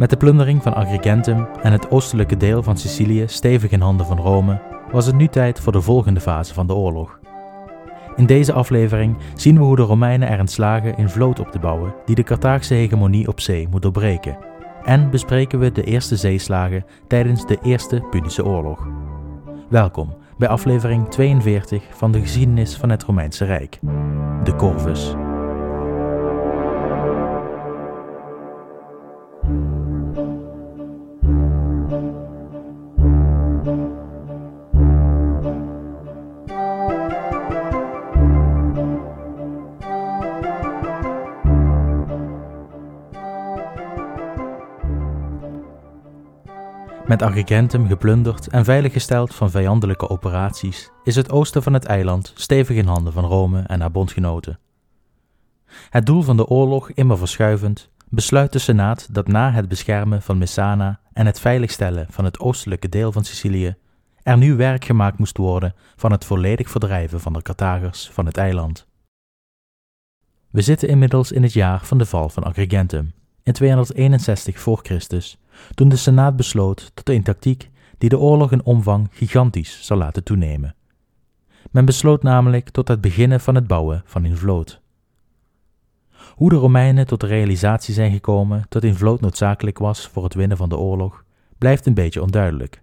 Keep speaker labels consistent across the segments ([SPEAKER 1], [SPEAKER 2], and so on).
[SPEAKER 1] Met de plundering van Agrigentum en het oostelijke deel van Sicilië stevig in handen van Rome, was het nu tijd voor de volgende fase van de oorlog. In deze aflevering zien we hoe de Romeinen erin slagen een vloot op te bouwen die de Carthaagse hegemonie op zee moet doorbreken. En bespreken we de eerste zeeslagen tijdens de Eerste Punische Oorlog. Welkom bij aflevering 42 van de geschiedenis van het Romeinse Rijk, de Corvus. Met Agrigentum geplunderd en veiliggesteld van vijandelijke operaties, is het oosten van het eiland stevig in handen van Rome en haar bondgenoten. Het doel van de oorlog immer verschuivend, besluit de Senaat dat na het beschermen van Messana en het veiligstellen van het oostelijke deel van Sicilië, er nu werk gemaakt moest worden van het volledig verdrijven van de Carthagers van het eiland. We zitten inmiddels in het jaar van de val van Agrigentum, in 261 voor Christus, toen de Senaat besloot tot een tactiek die de oorlog in omvang gigantisch zou laten toenemen. Men besloot namelijk tot het beginnen van het bouwen van een vloot. Hoe de Romeinen tot de realisatie zijn gekomen dat een vloot noodzakelijk was voor het winnen van de oorlog, blijft een beetje onduidelijk.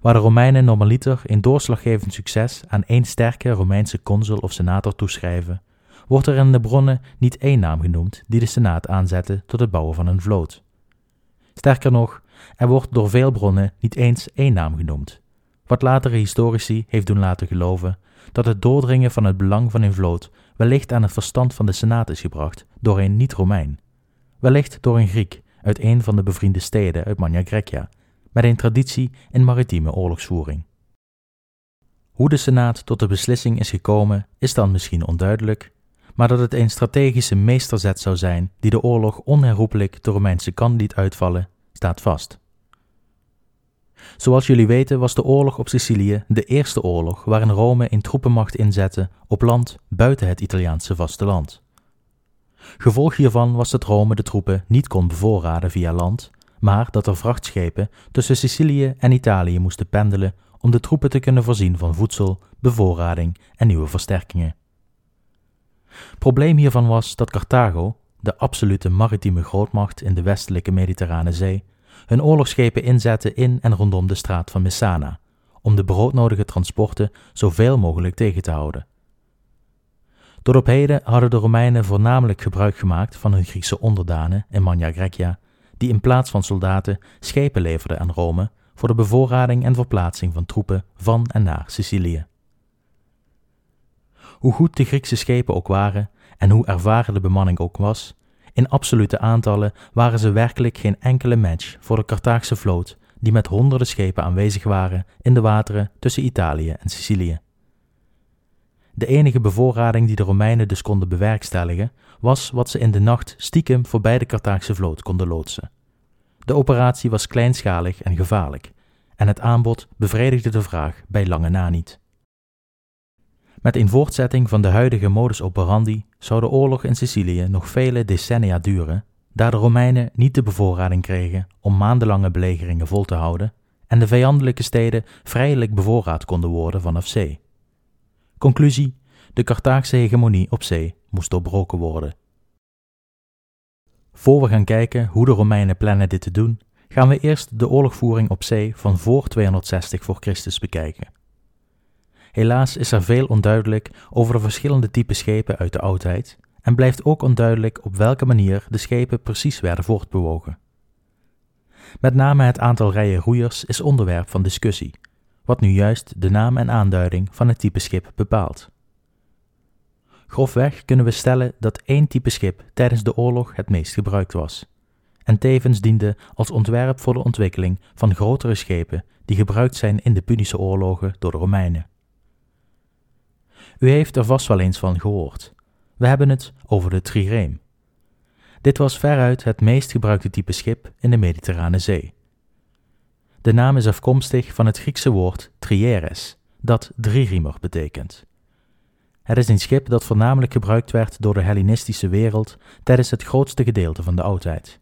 [SPEAKER 1] Waar de Romeinen normaliter een doorslaggevend succes aan één sterke Romeinse consul of senator toeschrijven, wordt er in de bronnen niet één naam genoemd die de Senaat aanzette tot het bouwen van een vloot. Sterker nog, er wordt door veel bronnen niet eens één naam genoemd, wat latere historici heeft doen laten geloven dat het doordringen van het belang van een vloot wellicht aan het verstand van de Senaat is gebracht door een niet-Romein, wellicht door een Griek uit een van de bevriende steden uit Magna Grecia, met een traditie in maritieme oorlogsvoering. Hoe de Senaat tot de beslissing is gekomen is dan misschien onduidelijk, maar dat het een strategische meesterzet zou zijn die de oorlog onherroepelijk de Romeinse kant liet uitvallen, staat vast. Zoals jullie weten was de oorlog op Sicilië de eerste oorlog waarin Rome een troepenmacht inzette op land buiten het Italiaanse vasteland. Gevolg hiervan was dat Rome de troepen niet kon bevoorraden via land, maar dat er vrachtschepen tussen Sicilië en Italië moesten pendelen om de troepen te kunnen voorzien van voedsel, bevoorrading en nieuwe versterkingen. Probleem hiervan was dat Carthago, de absolute maritieme grootmacht in de westelijke Mediterrane Zee, hun oorlogsschepen inzette in en rondom de straat van Messana, om de broodnodige transporten zoveel mogelijk tegen te houden. Tot op heden hadden de Romeinen voornamelijk gebruik gemaakt van hun Griekse onderdanen in Magna Grecia, die in plaats van soldaten schepen leverden aan Rome voor de bevoorrading en verplaatsing van troepen van en naar Sicilië. Hoe goed de Griekse schepen ook waren en hoe ervaren de bemanning ook was, in absolute aantallen waren ze werkelijk geen enkele match voor de Carthaagse vloot die met honderden schepen aanwezig waren in de wateren tussen Italië en Sicilië. De enige bevoorrading die de Romeinen dus konden bewerkstelligen, was wat ze in de nacht stiekem voorbij de Carthaagse vloot konden loodsen. De operatie was kleinschalig en gevaarlijk, en het aanbod bevredigde de vraag bij lange na niet. Met een voortzetting van de huidige modus operandi zou de oorlog in Sicilië nog vele decennia duren, daar de Romeinen niet de bevoorrading kregen om maandenlange belegeringen vol te houden en de vijandelijke steden vrijelijk bevoorraad konden worden vanaf zee. Conclusie: de Carthaagse hegemonie op zee moest doorbroken worden. Voor we gaan kijken hoe de Romeinen plannen dit te doen, gaan we eerst de oorlogvoering op zee van voor 260 voor Christus bekijken. Helaas is er veel onduidelijk over de verschillende typen schepen uit de oudheid en blijft ook onduidelijk op welke manier de schepen precies werden voortbewogen. Met name het aantal rijen roeiers is onderwerp van discussie, wat nu juist de naam en aanduiding van het type schip bepaalt. Grofweg kunnen we stellen dat één type schip tijdens de oorlog het meest gebruikt was, en tevens diende als ontwerp voor de ontwikkeling van grotere schepen die gebruikt zijn in de Punische oorlogen door de Romeinen. U heeft er vast wel eens van gehoord. We hebben het over de trireem. Dit was veruit het meest gebruikte type schip in de Mediterrane Zee. De naam is afkomstig van het Griekse woord trieres, dat drieriemer betekent. Het is een schip dat voornamelijk gebruikt werd door de Hellenistische wereld tijdens het grootste gedeelte van de oudheid.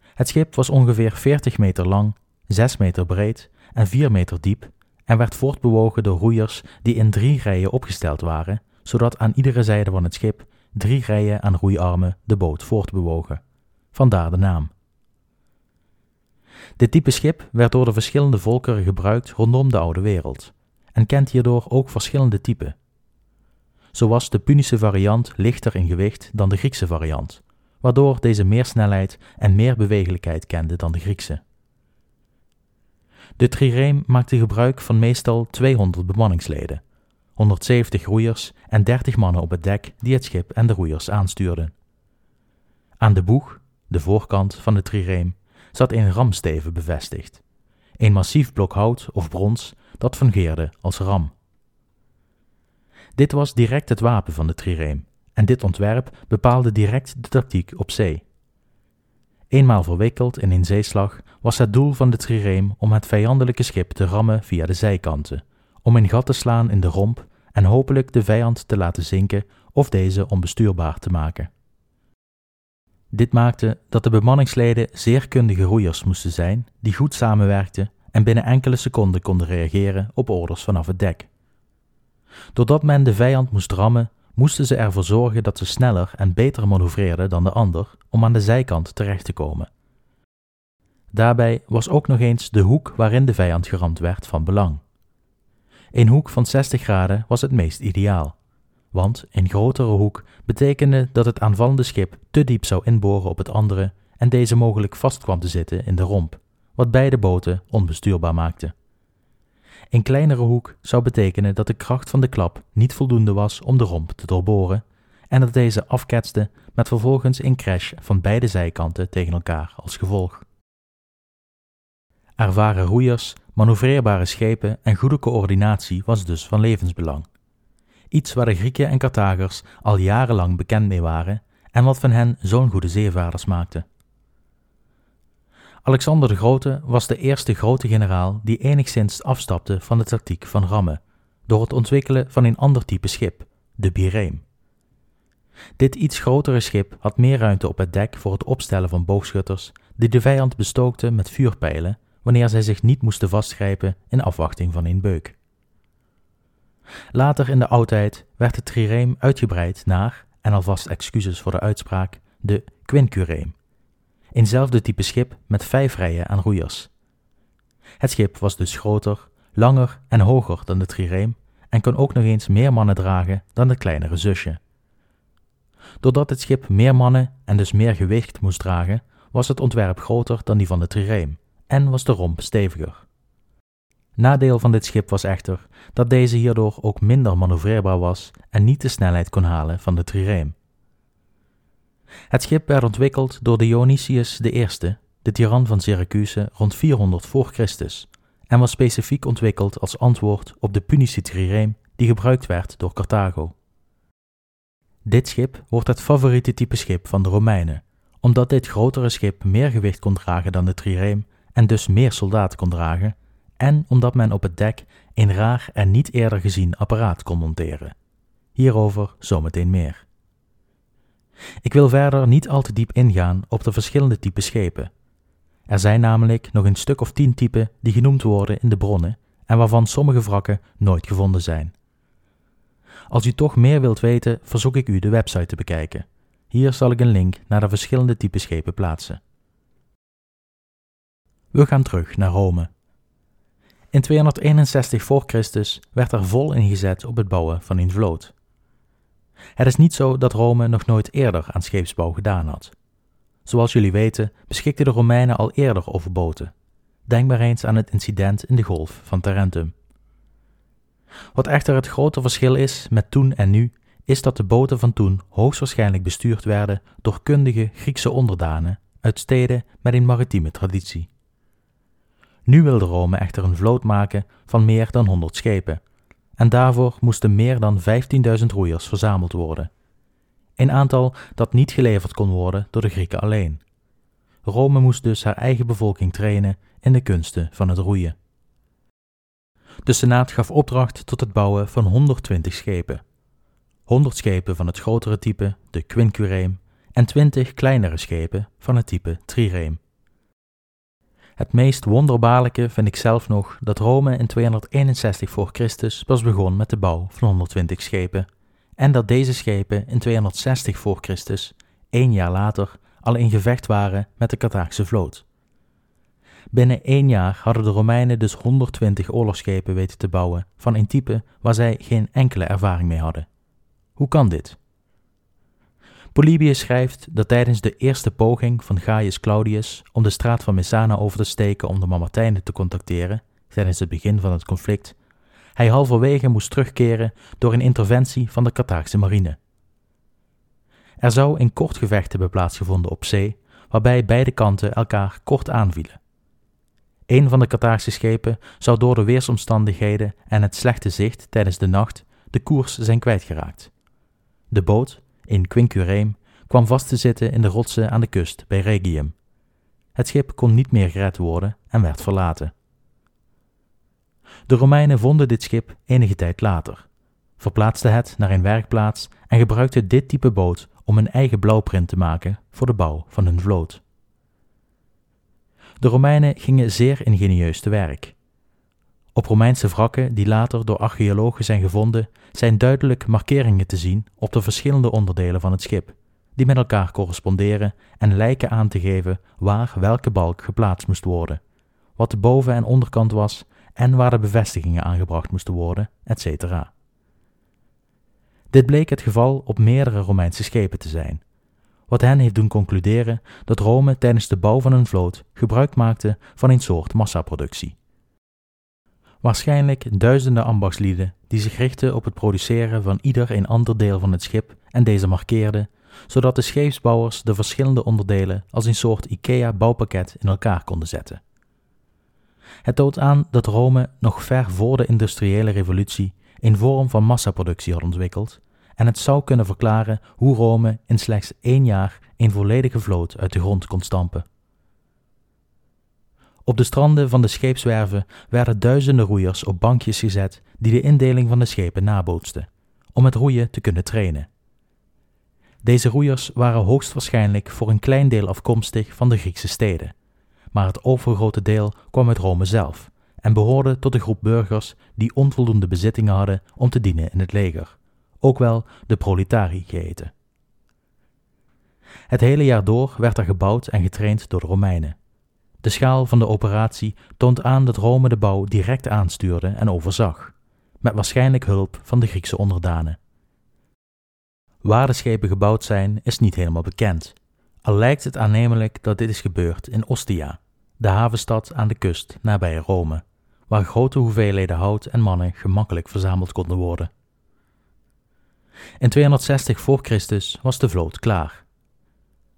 [SPEAKER 1] Het schip was ongeveer 40 meter lang, 6 meter breed en 4 meter diep en werd voortbewogen door roeiers die in drie rijen opgesteld waren, zodat aan iedere zijde van het schip drie rijen aan roeiarmen de boot voortbewogen. Vandaar de naam. Dit type schip werd door de verschillende volkeren gebruikt rondom de oude wereld en kent hierdoor ook verschillende typen. Zo was de Punische variant lichter in gewicht dan de Griekse variant, waardoor deze meer snelheid en meer bewegelijkheid kende dan de Griekse. De trireem maakte gebruik van meestal 200 bemanningsleden, 170 roeiers en 30 mannen op het dek die het schip en de roeiers aanstuurden. Aan de boeg, de voorkant van de trireem, zat een ramsteven bevestigd, een massief blok hout of brons dat fungeerde als ram. Dit was direct het wapen van de trireem en dit ontwerp bepaalde direct de tactiek op zee. Eenmaal verwikkeld in een zeeslag was het doel van de trireem om het vijandelijke schip te rammen via de zijkanten, om een gat te slaan in de romp en hopelijk de vijand te laten zinken of deze onbestuurbaar te maken. Dit maakte dat de bemanningsleden zeer kundige roeiers moesten zijn die goed samenwerkten en binnen enkele seconden konden reageren op orders vanaf het dek. Doordat men de vijand moest rammen, moesten ze ervoor zorgen dat ze sneller en beter manoeuvreerden dan de ander om aan de zijkant terecht te komen. Daarbij was ook nog eens de hoek waarin de vijand geramd werd van belang. Een hoek van 60 graden was het meest ideaal, want een grotere hoek betekende dat het aanvallende schip te diep zou inboren op het andere en deze mogelijk vast kwam te zitten in de romp, wat beide boten onbestuurbaar maakte. Een kleinere hoek zou betekenen dat de kracht van de klap niet voldoende was om de romp te doorboren en dat deze afketste met vervolgens een crash van beide zijkanten tegen elkaar als gevolg. Ervaren roeiers, manoeuvreerbare schepen en goede coördinatie was dus van levensbelang. Iets waar de Grieken en Carthagers al jarenlang bekend mee waren en wat van hen zo'n goede zeevaarders maakte. Alexander de Grote was de eerste grote generaal die enigszins afstapte van de tactiek van rammen, door het ontwikkelen van een ander type schip, de bireem. Dit iets grotere schip had meer ruimte op het dek voor het opstellen van boogschutters die de vijand bestookten met vuurpijlen wanneer zij zich niet moesten vastgrijpen in afwachting van een beuk. Later in de oudheid werd het trireem uitgebreid naar, en alvast excuses voor de uitspraak, de quincureem. Eenzelfde type schip met vijf rijen aan roeiers. Het schip was dus groter, langer en hoger dan de trireem en kon ook nog eens meer mannen dragen dan het kleinere zusje. Doordat het schip meer mannen en dus meer gewicht moest dragen, was het ontwerp groter dan die van de trireem en was de romp steviger. Nadeel van dit schip was echter dat deze hierdoor ook minder manoeuvreerbaar was en niet de snelheid kon halen van de trireem. Het schip werd ontwikkeld door Dionysius I, de tiran van Syracuse rond 400 voor Christus, en was specifiek ontwikkeld als antwoord op de Punische trireem die gebruikt werd door Carthago. Dit schip wordt het favoriete type schip van de Romeinen, omdat dit grotere schip meer gewicht kon dragen dan de trireem en dus meer soldaten kon dragen, en omdat men op het dek een raar en niet eerder gezien apparaat kon monteren. Hierover zometeen meer. Ik wil verder niet al te diep ingaan op de verschillende typen schepen. Er zijn namelijk nog een stuk of tien typen die genoemd worden in de bronnen en waarvan sommige wrakken nooit gevonden zijn. Als u toch meer wilt weten, verzoek ik u de website te bekijken. Hier zal ik een link naar de verschillende typen schepen plaatsen. We gaan terug naar Rome. In 261 voor Christus werd er vol ingezet op het bouwen van een vloot. Het is niet zo dat Rome nog nooit eerder aan scheepsbouw gedaan had. Zoals jullie weten beschikten de Romeinen al eerder over boten. Denk maar eens aan het incident in de golf van Tarentum. Wat echter het grote verschil is met toen en nu, is dat de boten van toen hoogstwaarschijnlijk bestuurd werden door kundige Griekse onderdanen uit steden met een maritieme traditie. Nu wilde Rome echter een vloot maken van meer dan 100 schepen, en daarvoor moesten meer dan 15.000 roeiers verzameld worden. Een aantal dat niet geleverd kon worden door de Grieken alleen. Rome moest dus haar eigen bevolking trainen in de kunsten van het roeien. De Senaat gaf opdracht tot het bouwen van 120 schepen. 100 schepen van het grotere type, de quinquereem, en 20 kleinere schepen van het type trireem, Het meest wonderbaarlijke vind ik zelf nog dat Rome in 261 voor Christus pas begon met de bouw van 120 schepen en dat deze schepen in 260 voor Christus, één jaar later, al in gevecht waren met de Carthaagse vloot. Binnen één jaar hadden de Romeinen dus 120 oorlogsschepen weten te bouwen van een type waar zij geen enkele ervaring mee hadden. Hoe kan dit? Polybius schrijft dat tijdens de eerste poging van Gaius Claudius om de straat van Messana over te steken om de Mamertijnen te contacteren, tijdens het begin van het conflict, hij halverwege moest terugkeren door een interventie van de Carthaagse marine. Er zou een kort gevecht hebben plaatsgevonden op zee, waarbij beide kanten elkaar kort aanvielen. Een van de Carthaagse schepen zou door de weersomstandigheden en het slechte zicht tijdens de nacht de koers zijn kwijtgeraakt. De boot, in Quincurame, kwam vast te zitten in de rotsen aan de kust bij Regium. Het schip kon niet meer gered worden en werd verlaten. De Romeinen vonden dit schip enige tijd later, verplaatsten het naar een werkplaats en gebruikten dit type boot om een eigen blauwprint te maken voor de bouw van hun vloot. De Romeinen gingen zeer ingenieus te werk. Op Romeinse wrakken die later door archeologen zijn gevonden, zijn duidelijk markeringen te zien op de verschillende onderdelen van het schip, die met elkaar corresponderen en lijken aan te geven waar welke balk geplaatst moest worden, wat de boven- en onderkant was en waar de bevestigingen aangebracht moesten worden, etc. Dit bleek het geval op meerdere Romeinse schepen te zijn, wat hen heeft doen concluderen dat Rome tijdens de bouw van een vloot gebruik maakte van een soort massaproductie. Waarschijnlijk duizenden ambachtslieden die zich richtten op het produceren van ieder een ander deel van het schip en deze markeerden, zodat de scheepsbouwers de verschillende onderdelen als een soort IKEA-bouwpakket in elkaar konden zetten. Het toont aan dat Rome nog ver voor de industriële revolutie een vorm van massaproductie had ontwikkeld, en het zou kunnen verklaren hoe Rome in slechts één jaar een volledige vloot uit de grond kon stampen. Op de stranden van de scheepswerven werden duizenden roeiers op bankjes gezet die de indeling van de schepen nabootsten, om het roeien te kunnen trainen. Deze roeiers waren hoogstwaarschijnlijk voor een klein deel afkomstig van de Griekse steden, maar het overgrote deel kwam uit Rome zelf en behoorde tot de groep burgers die onvoldoende bezittingen hadden om te dienen in het leger, ook wel de proletari geheten. Het hele jaar door werd er gebouwd en getraind door de Romeinen. De schaal van de operatie toont aan dat Rome de bouw direct aanstuurde en overzag, met waarschijnlijk hulp van de Griekse onderdanen. Waar de schepen gebouwd zijn, is niet helemaal bekend, al lijkt het aannemelijk dat dit is gebeurd in Ostia, de havenstad aan de kust nabij Rome, waar grote hoeveelheden hout en mannen gemakkelijk verzameld konden worden. In 260 voor Christus was de vloot klaar.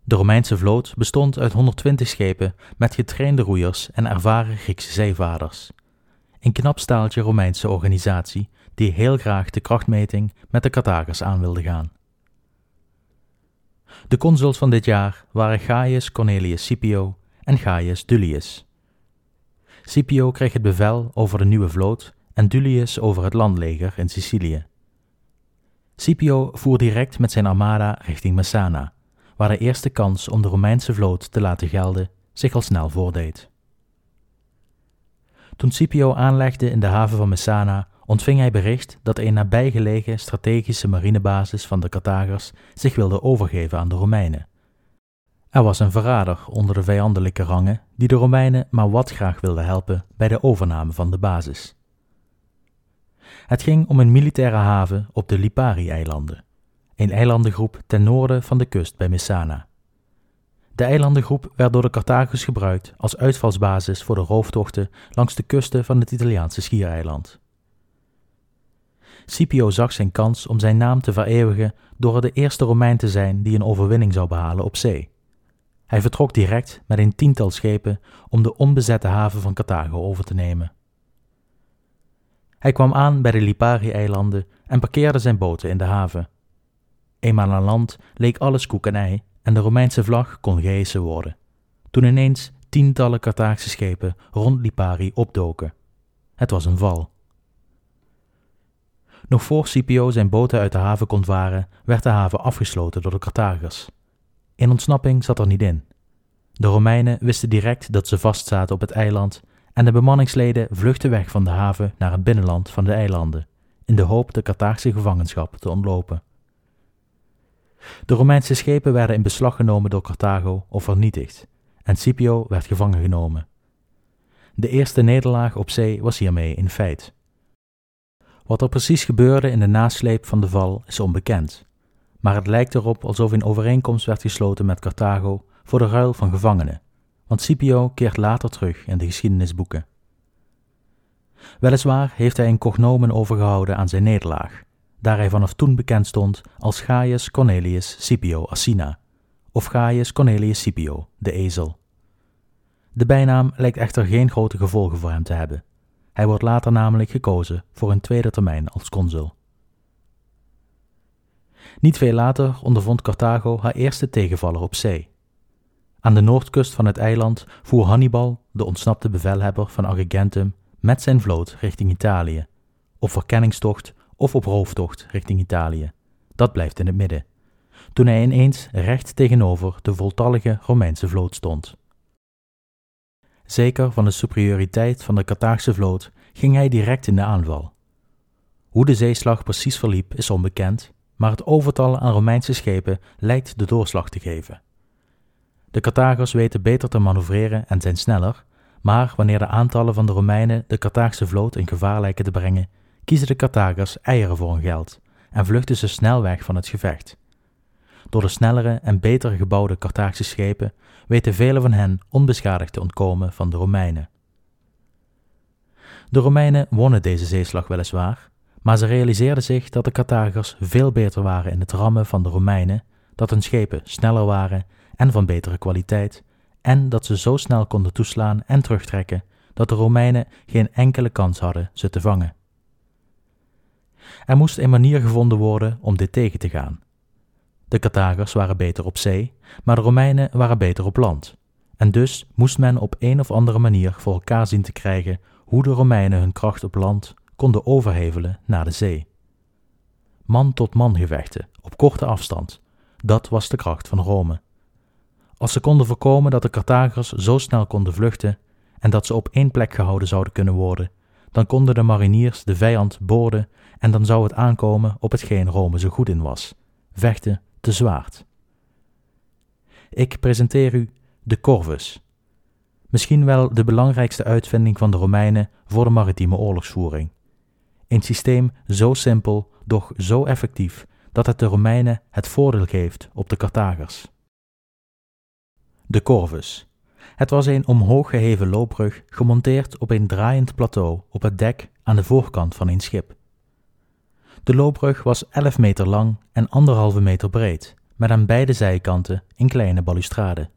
[SPEAKER 1] De Romeinse vloot bestond uit 120 schepen met getrainde roeiers en ervaren Griekse zeevaarders. Een knap staaltje Romeinse organisatie die heel graag de krachtmeting met de Carthagers aan wilde gaan. De consuls van dit jaar waren Gaius Cornelius Scipio en Gaius Dulius. Scipio kreeg het bevel over de nieuwe vloot en Dulius over het landleger in Sicilië. Scipio voer direct met zijn armada richting Messana, waar de eerste kans om de Romeinse vloot te laten gelden zich al snel voordeed. Toen Scipio aanlegde in de haven van Messana, ontving hij bericht dat een nabijgelegen strategische marinebasis van de Carthagers zich wilde overgeven aan de Romeinen. Er was een verrader onder de vijandelijke rangen die de Romeinen maar wat graag wilde helpen bij de overname van de basis. Het ging om een militaire haven op de Lipari-eilanden, een eilandengroep ten noorden van de kust bij Messana. De eilandengroep werd door de Carthagers gebruikt als uitvalsbasis voor de rooftochten langs de kusten van het Italiaanse schiereiland. Scipio zag zijn kans om zijn naam te vereeuwigen door de eerste Romein te zijn die een overwinning zou behalen op zee. Hij vertrok direct met een tiental schepen om de onbezette haven van Carthago over te nemen. Hij kwam aan bij de Lipari-eilanden en parkeerde zijn boten in de haven. Eenmaal aan land leek alles koek en ei en de Romeinse vlag kon gehesen worden. Toen ineens tientallen Carthaagse schepen rond Lipari opdoken. Het was een val. Nog voor Scipio zijn boten uit de haven kon varen, werd de haven afgesloten door de Carthagers. In ontsnapping zat er niet in. De Romeinen wisten direct dat ze vastzaten op het eiland en de bemanningsleden vluchtten weg van de haven naar het binnenland van de eilanden, in de hoop de Carthaagse gevangenschap te ontlopen. De Romeinse schepen werden in beslag genomen door Carthago of vernietigd, en Scipio werd gevangen genomen. De eerste nederlaag op zee was hiermee in feit. Wat er precies gebeurde in de nasleep van de val is onbekend, maar het lijkt erop alsof een overeenkomst werd gesloten met Carthago voor de ruil van gevangenen, want Scipio keert later terug in de geschiedenisboeken. Weliswaar heeft hij een cognomen overgehouden aan zijn nederlaag, daar hij vanaf toen bekend stond als Gaius Cornelius Scipio Assina, of Gaius Cornelius Scipio, de ezel. De bijnaam lijkt echter geen grote gevolgen voor hem te hebben. Hij wordt later namelijk gekozen voor een tweede termijn als consul. Niet veel later ondervond Carthago haar eerste tegenvaller op zee. Aan de noordkust van het eiland voer Hannibal, de ontsnapte bevelhebber van Agrigentum, met zijn vloot richting Italië, op verkenningstocht of op rooftocht richting Italië. Dat blijft in het midden. Toen hij ineens recht tegenover de voltallige Romeinse vloot stond. Zeker van de superioriteit van de Carthaagse vloot ging hij direct in de aanval. Hoe de zeeslag precies verliep is onbekend, maar het overtal aan Romeinse schepen lijkt de doorslag te geven. De Carthagers weten beter te manoeuvreren en zijn sneller, maar wanneer de aantallen van de Romeinen de Carthaagse vloot in gevaar lijken te brengen, kiezen de Carthagers eieren voor hun geld en vluchten ze snel weg van het gevecht. Door de snellere en beter gebouwde Carthaagse schepen weten velen van hen onbeschadigd te ontkomen van de Romeinen. De Romeinen wonnen deze zeeslag weliswaar, maar ze realiseerden zich dat de Carthagers veel beter waren in het rammen van de Romeinen, dat hun schepen sneller waren en van betere kwaliteit, en dat ze zo snel konden toeslaan en terugtrekken dat de Romeinen geen enkele kans hadden ze te vangen. Er moest een manier gevonden worden om dit tegen te gaan. De Carthagers waren beter op zee, maar de Romeinen waren beter op land. En dus moest men op een of andere manier voor elkaar zien te krijgen hoe de Romeinen hun kracht op land konden overhevelen naar de zee. Man-tot-man gevechten op korte afstand, dat was de kracht van Rome. Als ze konden voorkomen dat de Carthagers zo snel konden vluchten en dat ze op één plek gehouden zouden kunnen worden, dan konden de mariniers de vijand boorden en dan zou het aankomen op hetgeen Rome zo goed in was: vechten te zwaard. Ik presenteer u de Corvus. Misschien wel de belangrijkste uitvinding van de Romeinen voor de maritieme oorlogsvoering. Een systeem zo simpel, doch zo effectief dat het de Romeinen het voordeel geeft op de Carthagers. De Corvus. Het was een omhoog geheven loopbrug gemonteerd op een draaiend plateau op het dek aan de voorkant van een schip. De loopbrug was 11 meter lang en anderhalve meter breed, met aan beide zijkanten een kleine balustrade.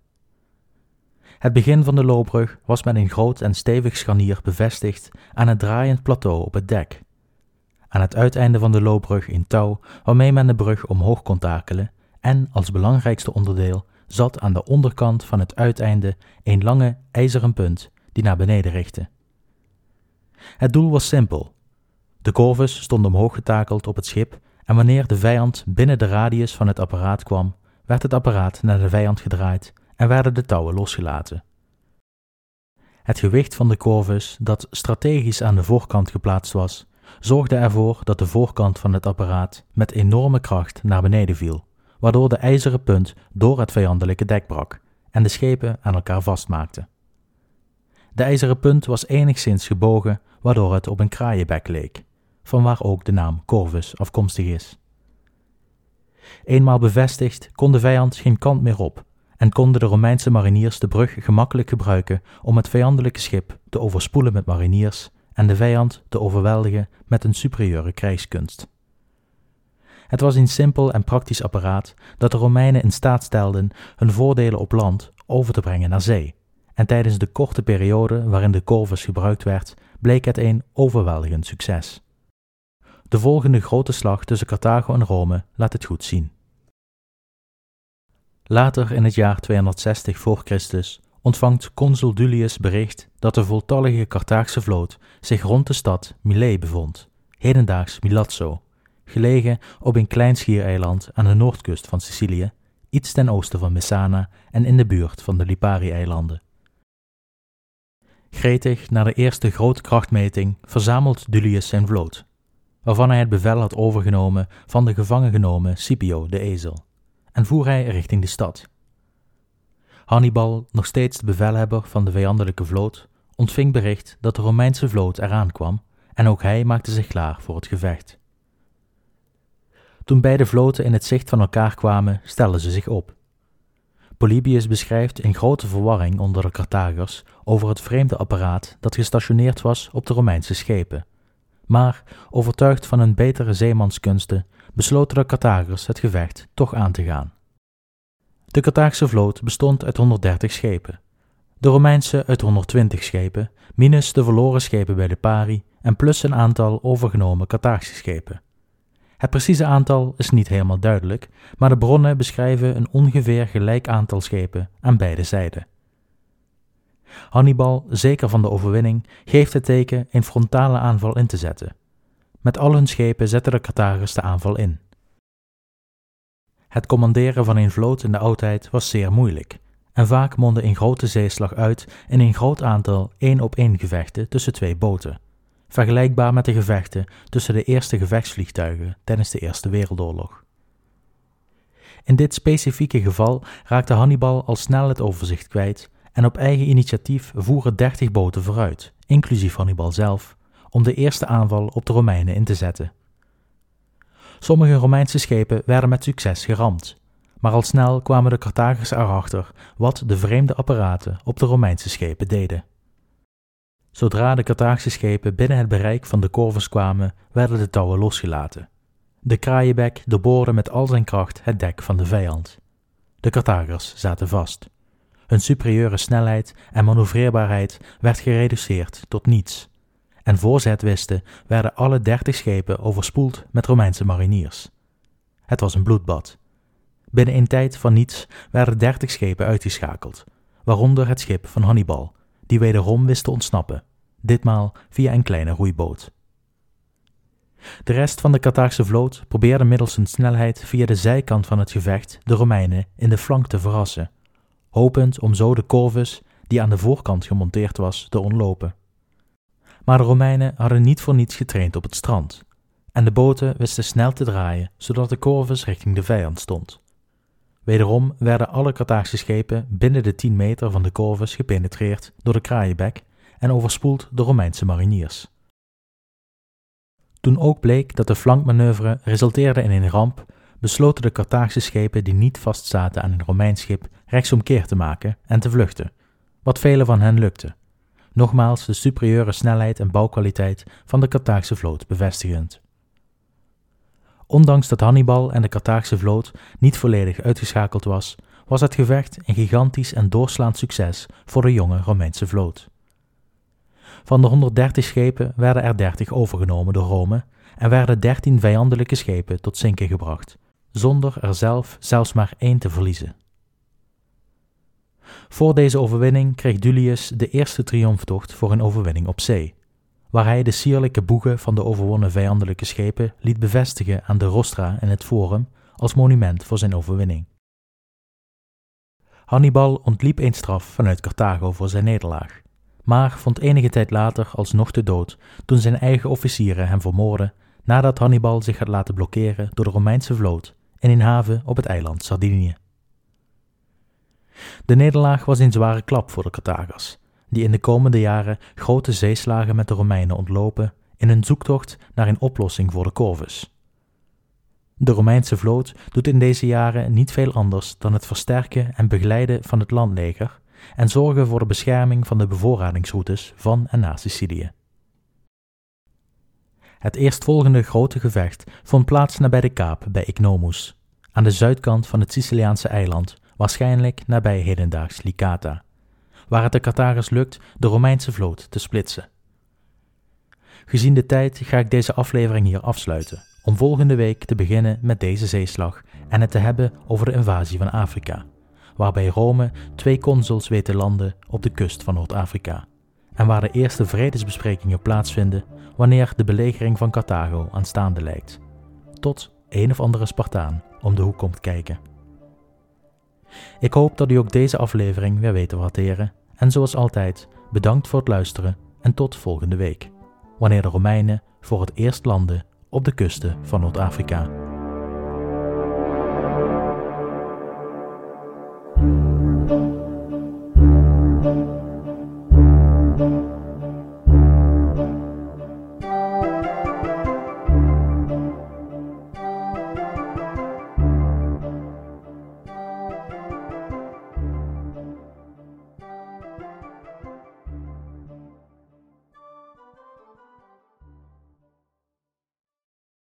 [SPEAKER 1] Het begin van de loopbrug was met een groot en stevig scharnier bevestigd aan het draaiend plateau op het dek. Aan het uiteinde van de loopbrug een touw waarmee men de brug omhoog kon takelen en als belangrijkste onderdeel zat aan de onderkant van het uiteinde een lange ijzeren punt die naar beneden richtte. Het doel was simpel de corvus stond omhoog getakeld op het schip en wanneer de vijand binnen de radius van het apparaat kwam, werd het apparaat naar de vijand gedraaid en werden de touwen losgelaten. Het gewicht van de corvus, dat strategisch aan de voorkant geplaatst was, zorgde ervoor dat de voorkant van het apparaat met enorme kracht naar beneden viel, waardoor de ijzeren punt door het vijandelijke dek brak en de schepen aan elkaar vastmaakte. De ijzeren punt was enigszins gebogen, waardoor het op een kraaienbek leek vanwaar ook de naam Corvus afkomstig is. Eenmaal bevestigd kon de vijand geen kant meer op en konden de Romeinse mariniers de brug gemakkelijk gebruiken om het vijandelijke schip te overspoelen met mariniers en de vijand te overweldigen met een superieure krijgskunst. Het was een simpel en praktisch apparaat dat de Romeinen in staat stelden hun voordelen op land over te brengen naar zee, en tijdens de korte periode waarin de Corvus gebruikt werd, bleek het een overweldigend succes. De volgende grote slag tussen Carthago en Rome laat het goed zien. Later in het jaar 260 voor Christus ontvangt consul Dulius bericht dat de voltallige Carthaagse vloot zich rond de stad Milet bevond, hedendaags Milazzo, gelegen op een klein schiereiland aan de noordkust van Sicilië, iets ten oosten van Messana en in de buurt van de Lipari-eilanden. Gretig na de eerste grote krachtmeting verzamelt Dulius zijn vloot, waarvan hij het bevel had overgenomen van de gevangen genomen Scipio de ezel, en voer hij richting de stad. Hannibal, nog steeds de bevelhebber van de vijandelijke vloot, ontving bericht dat de Romeinse vloot eraan kwam en ook hij maakte zich klaar voor het gevecht. Toen beide vloten in het zicht van elkaar kwamen, stelden ze zich op. Polybius beschrijft in grote verwarring onder de Carthagers over het vreemde apparaat dat gestationeerd was op de Romeinse schepen. Maar, overtuigd van hun betere zeemanskunsten, besloten de Carthagers het gevecht toch aan te gaan. De Carthaagse vloot bestond uit 130 schepen, de Romeinse uit 120 schepen, minus de verloren schepen bij de Pari en plus een aantal overgenomen Carthaagse schepen. Het precieze aantal is niet helemaal duidelijk, maar de bronnen beschrijven een ongeveer gelijk aantal schepen aan beide zijden. Hannibal, zeker van de overwinning, geeft het teken een frontale aanval in te zetten. Met al hun schepen zetten de Carthagers de aanval in. Het commanderen van een vloot in de oudheid was zeer moeilijk, en vaak mondde een grote zeeslag uit in een groot aantal één-op-één gevechten tussen twee boten, vergelijkbaar met de gevechten tussen de eerste gevechtsvliegtuigen tijdens de Eerste Wereldoorlog. In dit specifieke geval raakte Hannibal al snel het overzicht kwijt en op eigen initiatief voeren dertig boten vooruit, inclusief Hannibal zelf, om de eerste aanval op de Romeinen in te zetten. Sommige Romeinse schepen werden met succes geramd, maar al snel kwamen de Carthagers erachter wat de vreemde apparaten op de Romeinse schepen deden. Zodra de Carthaagse schepen binnen het bereik van de Corvus kwamen, werden de touwen losgelaten. De kraaienbek doorboorde met al zijn kracht het dek van de vijand. De Carthagers zaten vast. Hun superieure snelheid en manoeuvreerbaarheid werd gereduceerd tot niets. En voor ze het wisten, werden alle dertig schepen overspoeld met Romeinse mariniers. Het was een bloedbad, Binnen een tijd van niets werden dertig schepen uitgeschakeld, waaronder het schip van Hannibal, die wederom wist te ontsnappen, ditmaal via een kleine roeiboot. De rest van de Carthaagse vloot probeerde middels hun snelheid via de zijkant van het gevecht de Romeinen in de flank te verrassen, hopend om zo de corvus, die aan de voorkant gemonteerd was, te ontlopen. Maar de Romeinen hadden niet voor niets getraind op het strand, en de boten wisten snel te draaien, zodat de corvus richting de vijand stond. Wederom werden alle Carthaagse schepen binnen de 10 meter van de Corvus gepenetreerd door de kraaienbek en overspoeld door Romeinse mariniers. Toen ook bleek dat de flankmanoeuvre resulteerde in een ramp, besloten de Carthaagse schepen die niet vastzaten aan een Romeins schip rechtsomkeer te maken en te vluchten, wat velen van hen lukte. Nogmaals de superieure snelheid en bouwkwaliteit van de Carthaagse vloot bevestigend. Ondanks dat Hannibal en de Carthaagse vloot niet volledig uitgeschakeld was, was het gevecht een gigantisch en doorslaand succes voor de jonge Romeinse vloot. Van de 130 schepen werden er 30 overgenomen door Rome en werden 13 vijandelijke schepen tot zinken gebracht, zonder er zelf zelfs maar één te verliezen. Voor deze overwinning kreeg Dulius de eerste triomftocht voor een overwinning op zee, waar hij de sierlijke boegen van de overwonnen vijandelijke schepen liet bevestigen aan de rostra in het forum als monument voor zijn overwinning. Hannibal ontliep een straf vanuit Carthago voor zijn nederlaag, maar vond enige tijd later alsnog de dood toen zijn eigen officieren hem vermoorden nadat Hannibal zich had laten blokkeren door de Romeinse vloot in een haven op het eiland Sardinië. De nederlaag was een zware klap voor de Carthagers, die in de komende jaren grote zeeslagen met de Romeinen ontlopen in een zoektocht naar een oplossing voor de Corvus. De Romeinse vloot doet in deze jaren niet veel anders dan het versterken en begeleiden van het landleger en zorgen voor de bescherming van de bevoorradingsroutes van en naar Sicilië. Het eerstvolgende grote gevecht vond plaats nabij de kaap bij Ignomus, aan de zuidkant van het Siciliaanse eiland, waarschijnlijk nabij hedendaags Licata waar het de Carthagers lukt de Romeinse vloot te splitsen. Gezien de tijd ga ik deze aflevering hier afsluiten, om volgende week te beginnen met deze zeeslag en het te hebben over de invasie van Afrika, waarbij Rome twee consuls weet te landen op de kust van Noord-Afrika, en waar de eerste vredesbesprekingen plaatsvinden wanneer de belegering van Carthago aanstaande lijkt. Tot een of andere Spartaan om de hoek komt kijken. Ik hoop dat u ook deze aflevering weer weet te waarderen. En zoals altijd, bedankt voor het luisteren en tot volgende week, wanneer de Romeinen voor het eerst landen op de kusten van Noord-Afrika.